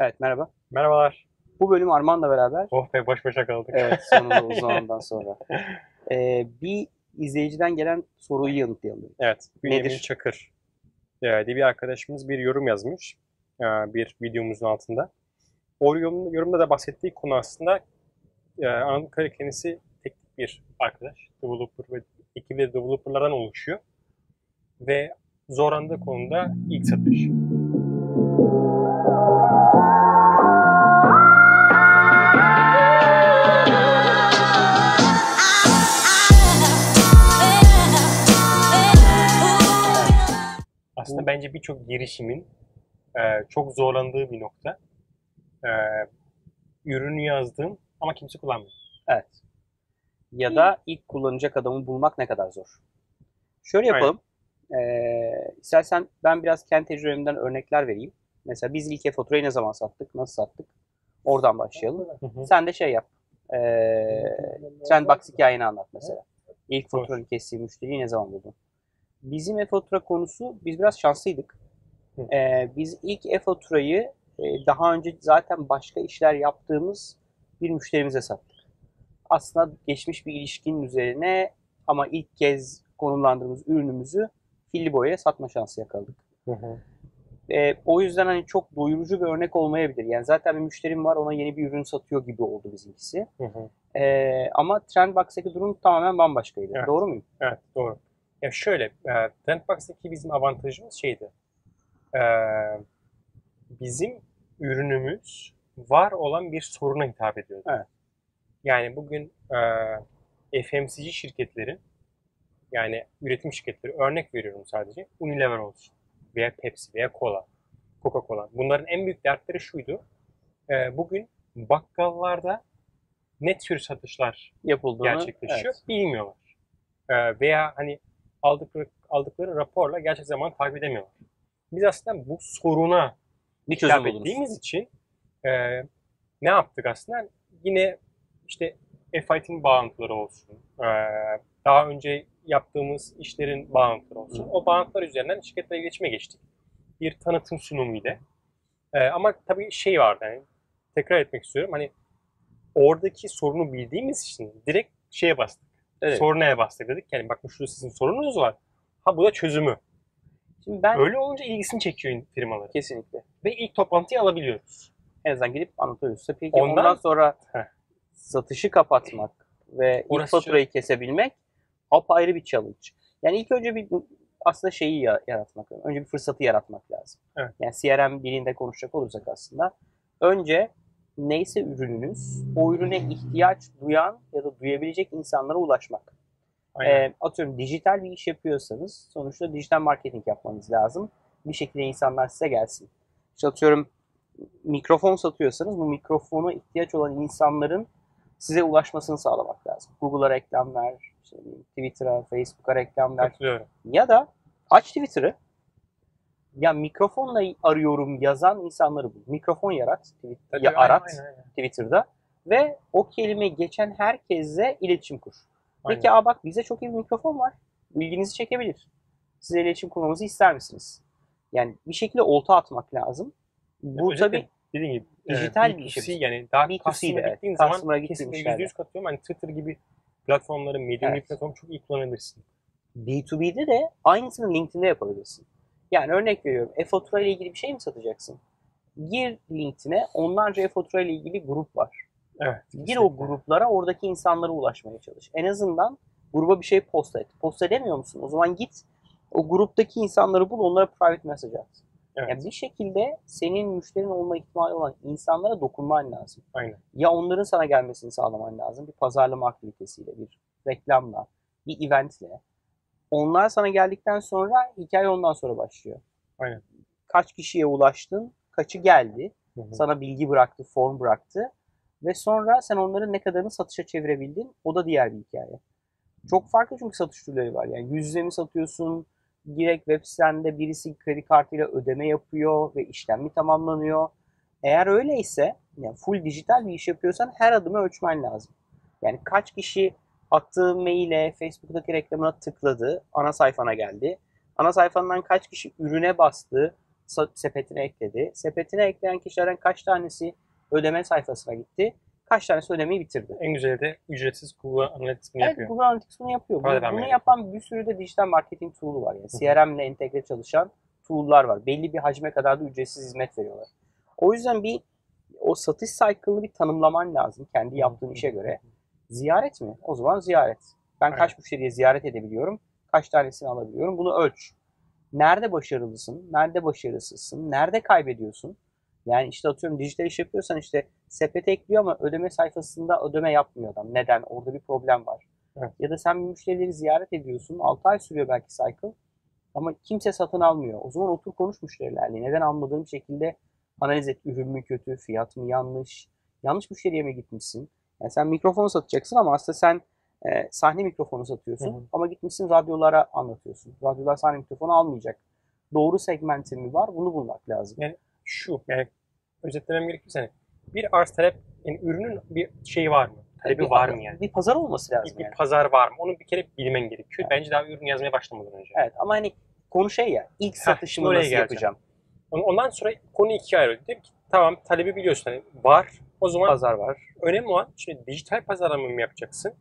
Evet merhaba. Merhabalar. Bu bölüm Arman'la beraber Oh be baş başa kaldık. evet sonunda uzun zamandan sonra ee, bir izleyiciden gelen soruyu yanıtlayalım. Evet. Bünyamin Nedir? Çakır e, diye bir arkadaşımız bir yorum yazmış. e, Bir videomuzun altında. O yorum- yorumda da bahsettiği konu aslında e, Ankara kendisi teknik bir arkadaş. Developer ve ekibi de developerlardan oluşuyor. Ve zorlandığı konuda ilk satış. Bence birçok girişimin e, çok zorlandığı bir nokta. E, ürünü yazdım ama kimse kullanmıyor. Evet. Ya da ilk kullanacak adamı bulmak ne kadar zor. Şöyle yapalım. Ee, istersen ben biraz kendi tecrübemden örnekler vereyim. Mesela biz ilk e-faturayı ne zaman sattık, nasıl sattık? Oradan başlayalım. Hı hı. Sen de şey yap. Ee, Trendbox hikayeni anlat mesela. İlk faturanı kestiğin müşteriyi ne zaman buldun? Bizim e-fatura konusu, biz biraz şanslıydık. Hı. Ee, biz ilk e-faturayı e, daha önce zaten başka işler yaptığımız bir müşterimize sattık. Aslında geçmiş bir ilişkinin üzerine ama ilk kez konumlandırdığımız ürünümüzü Filli Boya'ya satma şansı yakaladık. Hı hı. E, o yüzden hani çok doyurucu bir örnek olmayabilir. Yani zaten bir müşterim var ona yeni bir ürün satıyor gibi oldu bizimkisi. Hı hı. E, ama Trendbox'taki durum tamamen bambaşkaydı. Evet. Doğru muyum? Evet doğru. Ya şöyle, e, Trendbox'taki bizim avantajımız şeydi. E, bizim ürünümüz var olan bir soruna hitap ediyordu. Evet. Yani bugün e, FMCG şirketlerin yani üretim şirketleri örnek veriyorum sadece Unilever olsun veya Pepsi veya Cola, Coca-Cola. Bunların en büyük dertleri şuydu. E, bugün bakkallarda ne tür satışlar Yapıldığını. gerçekleşiyor evet. bilmiyorlar. Ee, veya hani aldıkları, aldıkları raporla gerçek zaman takip edemiyorlar. Biz aslında bu soruna Bir çözüm ettiğimiz için e, ne yaptık aslında? Yine işte F-Fight'in bağlantıları olsun, e, daha önce yaptığımız işlerin bağlantıları olsun. O bağlantılar üzerinden şirketle iletişime geçtik. Bir tanıtım sunumu ile. E, ama tabii şey vardı yani tekrar etmek istiyorum. Hani oradaki sorunu bildiğimiz için direkt şeye bastık. Evet. Sorunaya bastık dedik. Yani bakın şurada sizin sorununuz var. Ha bu da çözümü. Şimdi ben Öyle olunca ilgisini çekiyor firmaları. kesinlikle Ve ilk toplantıyı alabiliyoruz. en azından gidip anlatıyoruz. Peki Ondan- ondan, sonra Heh. satışı kapatmak ve ilk Orası faturayı kesebilmek apayrı bir challenge. Yani ilk önce bir aslında şeyi ya- yaratmak lazım. Önce bir fırsatı yaratmak lazım. Evet. Yani CRM dilinde konuşacak olursak aslında önce neyse ürününüz o ürüne ihtiyaç duyan ya da duyabilecek insanlara ulaşmak. Aynen. Ee, atıyorum dijital bir iş yapıyorsanız sonuçta dijital marketing yapmanız lazım. Bir şekilde insanlar size gelsin. İşte atıyorum mikrofon satıyorsanız bu mikrofona ihtiyaç olan insanların size ulaşmasını sağlamak lazım. Google'a reklam ver, işte Twitter'a, Facebook'a reklam ver. Katılıyorum. Ya da aç Twitter'ı. Ya mikrofonla arıyorum yazan insanları bul. Mikrofon yarat, Tabii, ya arat aynen, aynen. Twitter'da ve o kelime geçen herkesle iletişim kur. Peki Aynen. aa bak bize çok iyi bir mikrofon var. İlginizi çekebilir. Size iletişim kurmamızı ister misiniz? Yani bir şekilde olta atmak lazım. Bu Özellikle tabii dediğim gibi dijital e, bir B2C iş yapıyorsun. yani daha B2C customer'a de, gittiğin customer'a zaman kesinlikle işlerde. %100 katılıyorum. Hani Twitter gibi platformları, Medium gibi Evet. platform çok iyi kullanabilirsin. B2B'de de aynısını LinkedIn'de yapabilirsin. Yani örnek veriyorum. E-fatura ile ilgili bir şey mi satacaksın? Gir LinkedIn'e onlarca e-fatura ile ilgili grup var. Evet. Gir o gruplara oradaki insanlara ulaşmaya çalış. En azından gruba bir şey post et. Post edemiyor musun? O zaman git o gruptaki insanları bul onlara private mesaj at. Evet. Yani bir şekilde senin müşterin olma ihtimali olan insanlara dokunman lazım. Aynen. Ya onların sana gelmesini sağlaman lazım. Bir pazarlama aktivitesiyle, bir reklamla, bir eventle. Onlar sana geldikten sonra hikaye ondan sonra başlıyor. Aynen. Kaç kişiye ulaştın, kaçı geldi, Hı hı. sana bilgi bıraktı, form bıraktı ve sonra sen onların ne kadarını satışa çevirebildin o da diğer bir hikaye. Çok farklı çünkü satış türleri var. Yani yüz yüze mi satıyorsun, direkt web sitende birisi kredi kartıyla ödeme yapıyor ve işlem mi tamamlanıyor. Eğer öyleyse, yani full dijital bir iş yapıyorsan her adımı ölçmen lazım. Yani kaç kişi attığı maile, Facebook'taki reklamına tıkladı, ana sayfana geldi. Ana sayfandan kaç kişi ürüne bastı, sepetine ekledi. Sepetine ekleyen kişilerden kaç tanesi ödeme sayfasına gitti? Kaç tanesi ödemeyi bitirdi? En güzeli de ücretsiz Google Analytics bunu Evet, yapıyor. Google Analytics bunu yapıyor. Bunu, bunu yapan bir sürü de dijital marketing tool'u var. Yani CRM ile entegre çalışan tool'lar var. Belli bir hacme kadar da ücretsiz hizmet veriyorlar. O yüzden bir o satış cycle'ını bir tanımlaman lazım kendi yaptığın işe göre. Ziyaret mi? O zaman ziyaret. Ben Aynen. kaç müşteriye ziyaret edebiliyorum? Kaç tanesini alabiliyorum? Bunu ölç. Nerede başarılısın? Nerede başarısızsın? Nerede kaybediyorsun? Yani işte atıyorum dijital iş yapıyorsan işte sepet ekliyor ama ödeme sayfasında ödeme yapmıyor adam. Neden? Orada bir problem var. Evet. Ya da sen bir müşterileri ziyaret ediyorsun. 6 ay sürüyor belki cycle. Ama kimse satın almıyor. O zaman otur konuş müşterilerle. Neden almadığım şekilde analiz et. Ürün mü kötü? Fiyat mı yanlış? Yanlış müşteriye mi gitmişsin? Yani sen mikrofonu satacaksın ama aslında sen e, sahne mikrofonu satıyorsun. Hı. Ama gitmişsin radyolara anlatıyorsun. Radyolar sahne mikrofonu almayacak. Doğru segmentin mi var? Bunu bulmak lazım. Şu yani özetlemem gerekirse hani bir arz talep yani ürünün bir şeyi var mı? Talebi Bir- var mı yani? Bir pazar olması Bir, lazım bir yani. pazar var mı? Onu bir kere bilmen gerekiyor. Evet. Bence daha ürün yazmaya başlamadan önce. Evet ama hani konu şey ya ilk satışımı nasıl geleceğim. yapacağım? On- Ondan sonra konu ikiye ayrılıyor. Diyelim ki tamam talebi biliyorsun hani var. O zaman Pazar var. önemli olan şimdi dijital pazarlama mı yapacaksın?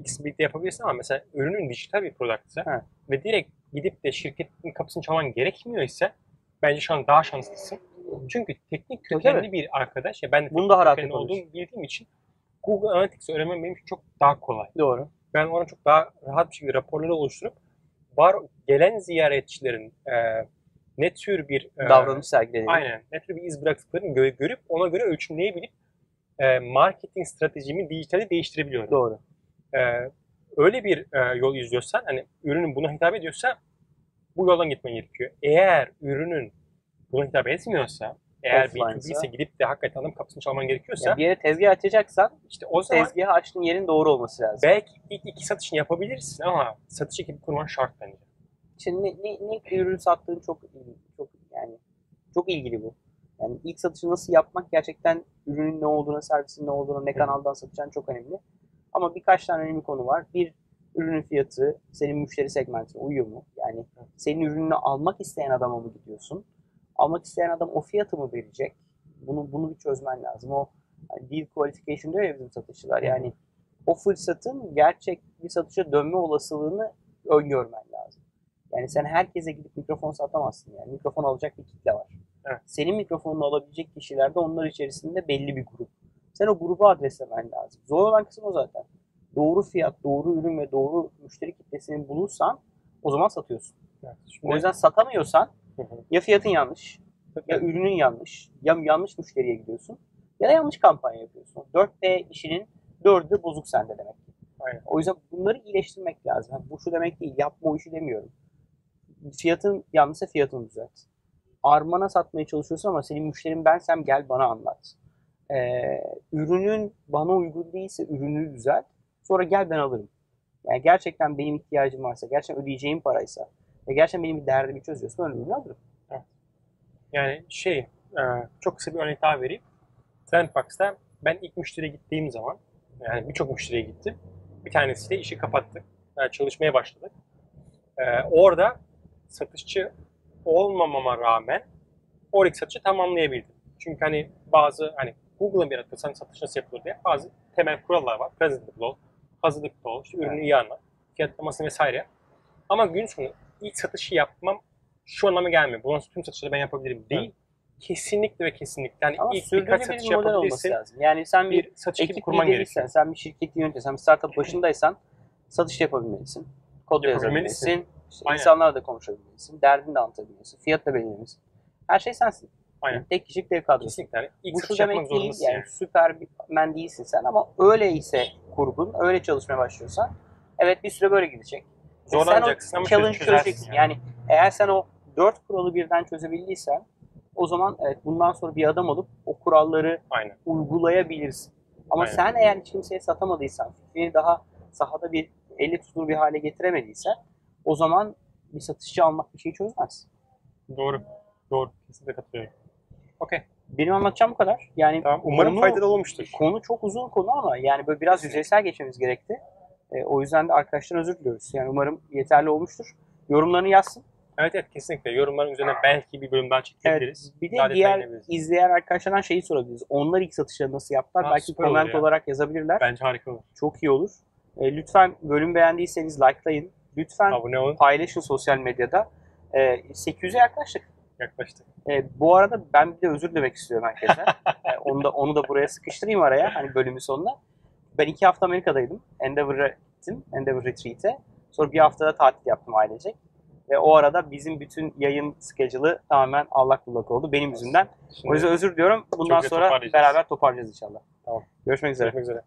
İkisini birlikte yapabilirsin ama mesela ürünün dijital bir product'sa Evet. ve direkt gidip de şirketin kapısını çalman gerekmiyor ise bence şu an daha şanslısın. Çünkü teknik kökenli bir arkadaş ya ben de Bunu daha rahat olduğumu bildiğim için Google Analytics öğrenmem benim için çok daha kolay. Doğru. Ben ona çok daha rahat bir şekilde raporları oluşturup var gelen ziyaretçilerin e, ne tür bir e, Davranış sergilediğini. Aynen. Ne tür bir iz bıraktıklarını gö- görüp ona göre ölçümleyebilip e, marketing stratejimi dijitali değiştirebiliyorum. Doğru. E, öyle bir e, yol izliyorsan, hani ürünün buna hitap ediyorsa bu yoldan gitmen gerekiyor. Eğer ürünün buna hitap etmiyorsa, eğer Offline B2B ise ise- gidip de hakikaten adam kapısını çalman gerekiyorsa, Yani bir yere tezgah açacaksan işte o zaman tezgahı açtığın yerin doğru olması lazım. belki ilk iki satışını yapabilirsin ama satış ekibi kurman şart bence. Şimdi ne, ne, ne ürün sattığın çok çok yani çok ilgili bu. Yani ilk satışı nasıl yapmak gerçekten ürünün ne olduğuna, servisin ne olduğuna, ne kanaldan satacağın çok önemli. Ama birkaç tane önemli konu var. Bir, ürünün fiyatı senin müşteri segmentine uyuyor mu? Yani senin ürününü almak isteyen adama mı gidiyorsun? Almak isteyen adam o fiyatı mı verecek? Bunu bunu bir çözmen lazım. O hani deal qualification diyor ya bizim satışçılar. Yani o fırsatın gerçek bir satışa dönme olasılığını öngörmen lazım. Yani sen herkese gidip mikrofon satamazsın yani. Mikrofon alacak bir kitle var. Evet. Senin mikrofonunu alabilecek kişiler de onlar içerisinde belli bir grup. Sen o grubu adreslemen lazım. Zor olan kısım o zaten. Doğru fiyat, doğru ürün ve doğru müşteri kitlesini bulursan o zaman satıyorsun. Evet. Şimdi, O yüzden satamıyorsan Hı hı. ya fiyatın yanlış, ya ürünün yanlış, ya yanlış müşteriye gidiyorsun ya da yanlış kampanya yapıyorsun. 4P işinin 4'ü de bozuk sende demek. Aynen. O yüzden bunları iyileştirmek lazım. Yani bu şu demek değil, yapma o işi demiyorum. Fiyatın yanlışsa fiyatını düzelt. Armana satmaya çalışıyorsun ama senin müşterin bensem gel bana anlat. Ee, ürünün bana uygun değilse ürünü düzelt. Sonra gel ben alırım. Yani gerçekten benim ihtiyacım varsa, gerçekten ödeyeceğim paraysa ve gerçekten benim bir derdimi çözüyorsa ben ürünü alırım. Yani şey, e, çok kısa bir örnek daha vereyim. Trendbox'ta ben ilk müşteriye gittiğim zaman, yani birçok müşteriye gittim. Bir tanesiyle işi kapattık. Yani çalışmaya başladık. E, orada satışçı olmamama rağmen oradaki satışı tamamlayabildim. Çünkü hani bazı hani Google'a bir atırsan satış nasıl yapılır diye bazı temel kurallar var. Presentable ol, hazırlıklı ol, işte ürünü iyi anlat, fiyatlaması vesaire. Ama gün sonu ilk satışı yapmam şu anlama gelmiyor. Sonra tüm satışları ben yapabilirim değil. Kesinlikle ve kesinlikle. Yani Ama ilk birkaç satış bir model olması lazım. Yani sen bir Bir satış ekibi kurman gerekiyor. sen bir şirketi yönetiyorsan, bir startup başındaysan satış yapabilmelisin. Kod yazabilmelisin. İşte Aynen. insanlarla da konuşabilmelisin. Derdini de anlatabilmelisin. Fiyat da belirlemelisin. Her şey sensin. Aynen. Yani tek kişilik dev kadrosu. Kesinlikle. Yani ilk Bu şu demek değil yani, yani. süper bir men değilsin sen ama öyleyse kurgun, öyle çalışmaya başlıyorsan evet bir süre böyle gidecek. Ve Zorlanacaksın ama challenge çözeceksin. yani. Yani. eğer sen o dört kuralı birden çözebildiysen o zaman evet bundan sonra bir adam olup o kuralları Aynen. uygulayabilirsin. Ama Aynen. sen eğer hiç kimseye satamadıysan, fikrini daha sahada bir elle tutulur bir hale getiremediysen o zaman bir satışçı almak bir şeyi çözmez. Doğru. Doğru. Kesinlikle katılıyorum. Okey. Benim anlatacağım bu kadar. Yani Tamam. Umarım konu- faydalı olmuştur. Konu çok uzun konu ama yani böyle biraz yüzeysel geçmemiz gerekti. E, o yüzden de arkadaşlar özür diliyoruz. Yani umarım yeterli olmuştur. Yorumlarını yazsın. Evet evet kesinlikle. Yorumların üzerine belki bir bölüm daha çekebiliriz. Bir de Daha diğer izleyen arkadaşlardan şeyi sorabiliriz. Onlar ilk satışları nasıl yaptılar? Ha, Belki koment ya. olarak yazabilirler. Bence harika olur. Çok iyi olur. E, lütfen bölüm beğendiyseniz likelayın. Lütfen Abone olun. paylaşın sosyal medyada. E, 800'e yaklaştık. Yaklaştık. E, bu arada ben bir de özür dilemek istiyorum herkese. E, onu da onu da buraya sıkıştırayım araya hani bölümün sonuna. Ben iki hafta Amerika'daydım. Endeavor'a gittim. Endeavor Retreat'e. Sonra bir haftada tatil yaptım ailecek. Ve o arada bizim bütün yayın schedule'ı tamamen allak bullak oldu benim yüzümden. Şimdi O yüzden özür diliyorum. Bundan sonra toparlayacağız. beraber toparlayacağız inşallah. Tamam. Görüşmek üzere. görüşmek üzere.